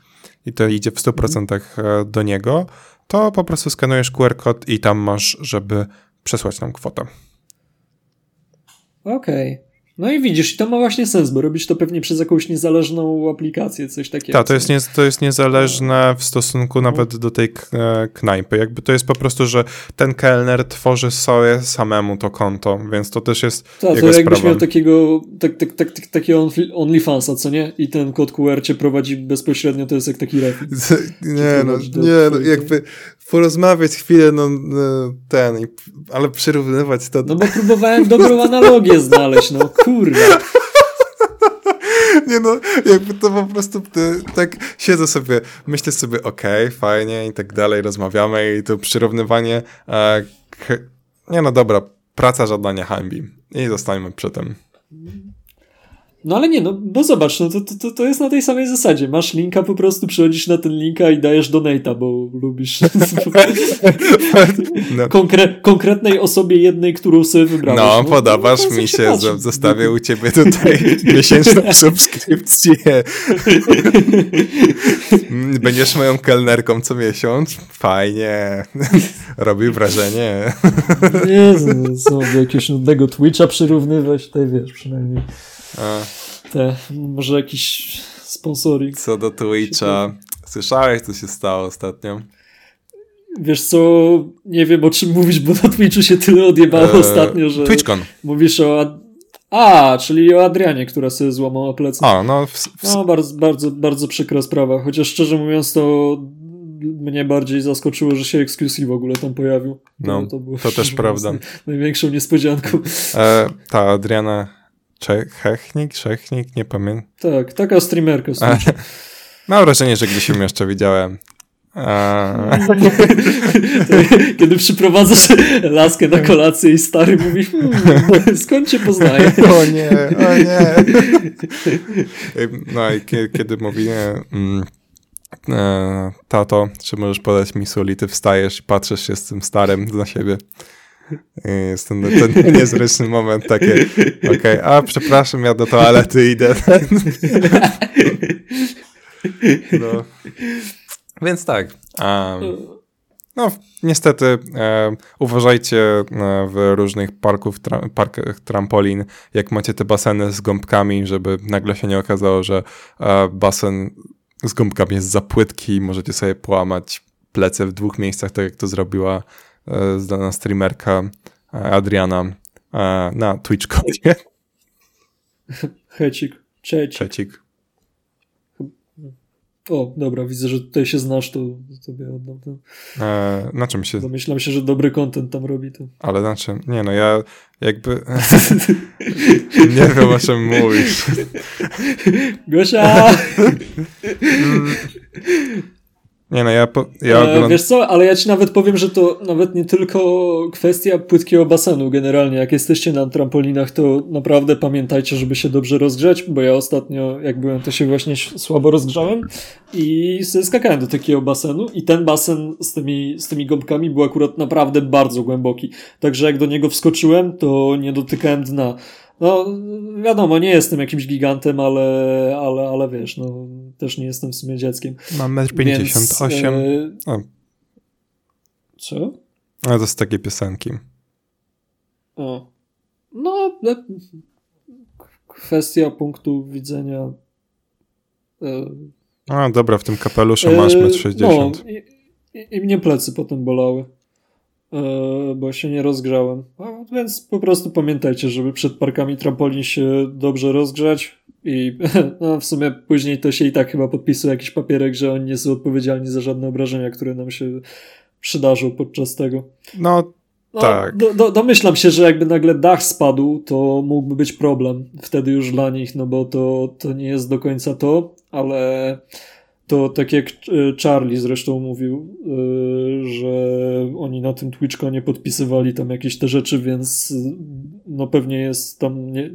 i to idzie w 100% mhm. e, do niego, to po prostu skanujesz QR-kod i tam masz, żeby przesłać nam kwotę. Okej. Okay. No i widzisz, to ma właśnie sens, bo robisz to pewnie przez jakąś niezależną aplikację, coś takiego. Tak, to jest, nie, to jest niezależne w stosunku no. nawet do tej e, knajpy. Jakby to jest po prostu, że ten kelner tworzy sobie samemu to konto, więc to też jest Tak, to jakbyś miał takiego, tak, tak, tak, tak, takiego OnlyFansa, co nie? I ten kod QR cię prowadzi bezpośrednio, to jest jak taki refit. Nie, no, nie, no, jakby porozmawiać chwilę, no, no ten, ale przyrównywać to... No bo próbowałem dobrą analogię znaleźć, no kurwa. Nie no, jakby to po prostu tak siedzę sobie, myślę sobie, okej, okay, fajnie i tak dalej, rozmawiamy i to przyrównywanie, e, nie no dobra, praca żadna nie hańbi i zostańmy przy tym. No ale nie, no bo zobacz, no to, to, to jest na tej samej zasadzie. Masz linka, po prostu przychodzisz na ten linka i dajesz donata, bo lubisz no. Konkre konkretnej osobie jednej, którą sobie wybrałeś. No, no podobasz no, mi się, zostawię u ciebie tutaj miesięczną subskrypcję. Będziesz moją kelnerką co miesiąc? Fajnie. Robi wrażenie. Nie, co, do jakiegoś nudnego Twitcha przyrównywać, tutaj wiesz, przynajmniej. A. Te, może jakiś Sponsoring. Co do Twitcha, słyszałeś, co się stało ostatnio? Wiesz co, nie wiem o czym mówisz, bo na Twitchu się tyle odjebało eee, ostatnio, że... TwitchCon. Mówisz o... A, czyli o Adrianie, która sobie złamała plecy. A, no... W, w... No, bardzo, bardzo, bardzo przykra sprawa. Chociaż szczerze mówiąc, to mnie bardziej zaskoczyło, że się Exclusive w ogóle tam pojawił. No, to, to, to też prawda. Największą niespodzianką. E, ta Adriana Czechnik, Czechnik, nie pamiętam. Tak, taka streamerka. E, mam wrażenie, że gdzieś ją jeszcze widziałem. A... Kiedy przyprowadzasz laskę na kolację i stary mówi, hmm, skąd cię poznaję? O nie, o nie. No i kiedy mówi, mm, e, tato, czy możesz podać mi sól i ty wstajesz i patrzysz się z tym starym na siebie. Jest ten, ten niezręczny moment takie, okej, okay, a przepraszam, ja do toalety idę. No. Więc tak. Um, no, niestety uważajcie e, w różnych parków, tra parkach trampolin, jak macie te baseny z gąbkami, żeby nagle się nie okazało, że e, basen z gąbkami jest za płytki i możecie sobie połamać plecy w dwóch miejscach, tak jak to zrobiła znana streamerka e, Adriana e, na TwitchConie. Hecik. Czecik. Czecik. O, dobra, widzę, że tutaj się znasz, to sobie oddam. To. E, na czym się... Domyślam się, że dobry content tam robi. To. Ale na czym? Nie no, ja jakby... nie wiem, o czym mówisz. Gosia! Nie no, ja, po, ja e, ogląd... Wiesz co, ale ja ci nawet powiem, że to nawet nie tylko kwestia płytkiego basenu generalnie. Jak jesteście na trampolinach, to naprawdę pamiętajcie, żeby się dobrze rozgrzać, bo ja ostatnio, jak byłem, to się właśnie słabo rozgrzałem i skakałem do takiego basenu i ten basen z tymi, z tymi gąbkami był akurat naprawdę bardzo głęboki. Także jak do niego wskoczyłem, to nie dotykałem dna. No, wiadomo, nie jestem jakimś gigantem, ale, ale, ale wiesz, no, też nie jestem w sumie dzieckiem. Mam 1,58 m. E... Co? A to z takiej piosenki. O. No, kwestia punktu widzenia. E... A, dobra, w tym kapeluszu masz 1,60 m. No, i, i, i mnie plecy potem bolały. E, bo się nie rozgrzałem. No, więc po prostu pamiętajcie, żeby przed parkami trampolin się dobrze rozgrzać i no, w sumie później to się i tak chyba podpisuje jakiś papierek, że oni nie są odpowiedzialni za żadne obrażenia, które nam się przydarzą podczas tego. No, no tak. Do, do, domyślam się, że jakby nagle dach spadł, to mógłby być problem wtedy już dla nich, no bo to, to nie jest do końca to, ale to tak jak e, Charlie zresztą mówił, e, że oni na tym nie podpisywali tam jakieś te rzeczy, więc no pewnie jest tam nie...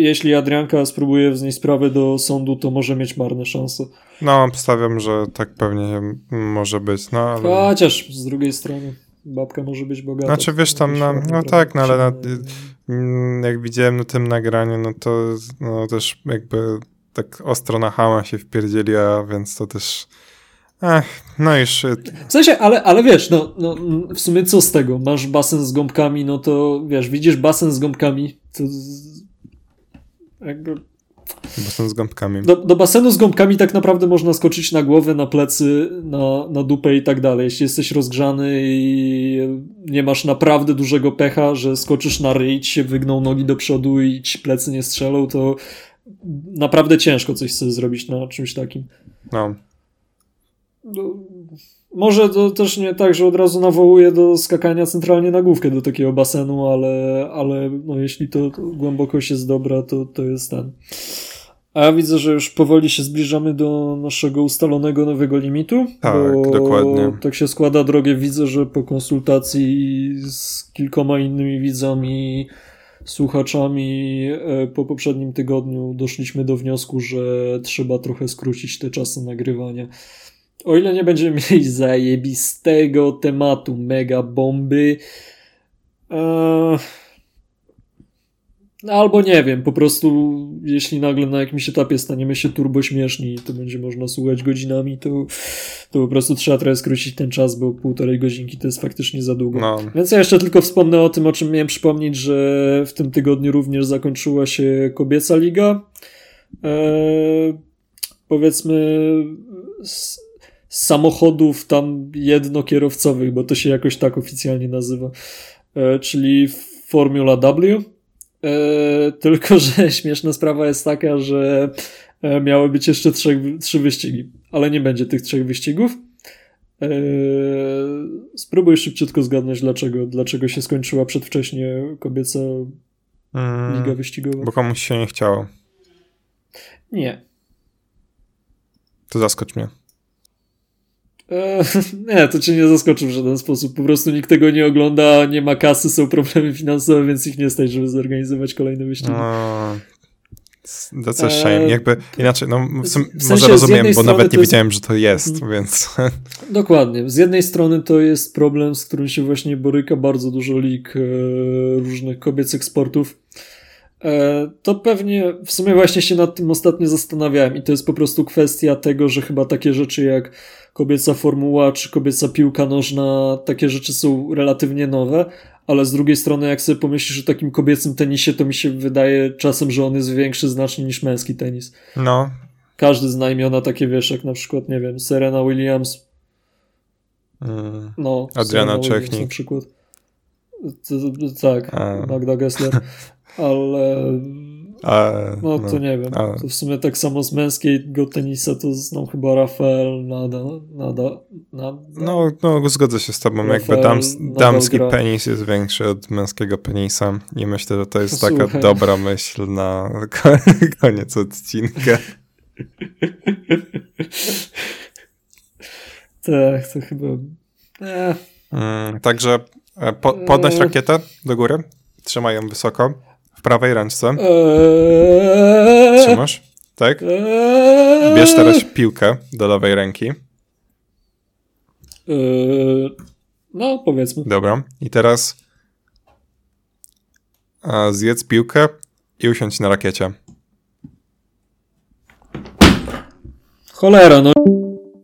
jeśli Adrianka spróbuje wznieść sprawę do sądu, to może mieć marne szanse. No, stawiam, że tak pewnie może być. No, ale... Chociaż z drugiej strony babka może być bogata. Znaczy wiesz tam, na, no tak, no ale na, jak widziałem na tym nagraniu, no to no, też jakby tak ostro na hama się wpierdzieliła, więc to też... Ech, no już... Y, w sensie, ale, ale wiesz, no, no w sumie co z tego? Masz basen z gąbkami, no to wiesz, widzisz basen z gąbkami, to jakby... Basen z gąbkami. Do, do, basenu z gąbkami tak naprawdę można skoczyć na głowę, na plecy, na, na dupę i tak dalej. Jeśli jesteś rozgrzany i nie masz naprawdę dużego pecha, że skoczysz na ryj, ci się wygną nogi do przodu i ci plecy nie strzelą, to naprawdę ciężko coś sobie zrobić na czymś takim. No. no. Może to też nie tak, że od razu nawołuje do skakania centralnie na główkę do takiego basenu, ale, ale no jeśli to, to głębokość jest dobra, to, to jest ten. A ja widzę, że już powoli się zbliżamy do naszego ustalonego nowego limitu. Tak, dokładnie. Tak się składa, drogie widzę, że po konsultacji z kilkoma innymi widzami słuchaczami e, po poprzednim tygodniu doszliśmy do wniosku, że trzeba trochę skrócić te czasy nagrywania. O ile nie będziemy mieli zajebistego tematu mega bomby, ee, no albo nie wiem, po prostu jeśli nagle na jakimś etapie staniemy się turbo śmieszni i to będzie można słuchać godzinami, to, to po prostu trzeba trochę skrócić ten czas, bo półtorej godzinki to jest faktycznie za długo. No. Więc ja jeszcze tylko wspomnę o tym, o czym miałem przypomnieć, że w tym tygodniu również zakończyła się kobieca liga. e, powiedzmy z, z samochodów tam jednokierowcowych, bo to się jakoś tak oficjalnie nazywa, e, czyli Formula W. E, tylko, że śmieszna sprawa jest taka, że e, miały być jeszcze trzech, trzy wyścigi, ale nie będzie tych trzech wyścigów. E, spróbuj szybciutko zgadnąć, dlaczego, dlaczego się skończyła przedwcześnie kobieca Mm, liga wyścigowa. bo komuś się nie chciało. Nie. To zaskocz mnie. E, nie, to cię nie zaskoczy w żaden sposób. Po prostu nikt tego nie ogląda, nie ma kasy, są problemy finansowe, więc ich nie stać, żeby zorganizować kolejne wyścigi. No, that's a shame. E, Jakby inaczej, no w sum, w sensie może rozumiem, bo nawet nie jest- wiedziałem, że to jest, Mhm. więc Dokładnie. Z jednej strony to jest problem, z którym się właśnie boryka bardzo dużo lig e, różnych kobiecych sportów. E, to pewnie w sumie właśnie się nad tym ostatnio zastanawiałem i to jest po prostu kwestia tego, że chyba takie rzeczy jak kobieca formuła czy kobieca piłka nożna, takie rzeczy są relatywnie nowe, ale z drugiej strony jak sobie pomyślisz o takim kobiecym tenisie, to mi się wydaje czasem, że on jest większy znacznie niż męski tenis. no, Każdy zna imiona takie, wiesz, jak na przykład, nie wiem, Serena Williams, mm, no, Adriana Serena Williams Czechnik. Na przykład. Tak, A. Magda Gessler. Ale a, no to nie wiem. a. To w sumie tak samo z męskiego tenisa to znam chyba Rafael Nada, Nada, Nada. No, no, zgodzę się z tobą. Jakby Rafael dams, nadal damski gra. penis jest większy od męskiego penisa i myślę, że to jest taka Słuchaj. dobra myśl na koniec odcinka. Tak, to chyba. Mm, także e, po, podnoś Eee. rakietę do góry, trzymaj ją wysoko, prawej ręce, eee, trzymasz, tak? eee, Bierz teraz piłkę do lewej ręki, eee, no, powiedzmy. dobra, i teraz zjedz piłkę i usiądź na rakiecie. Cholera, no.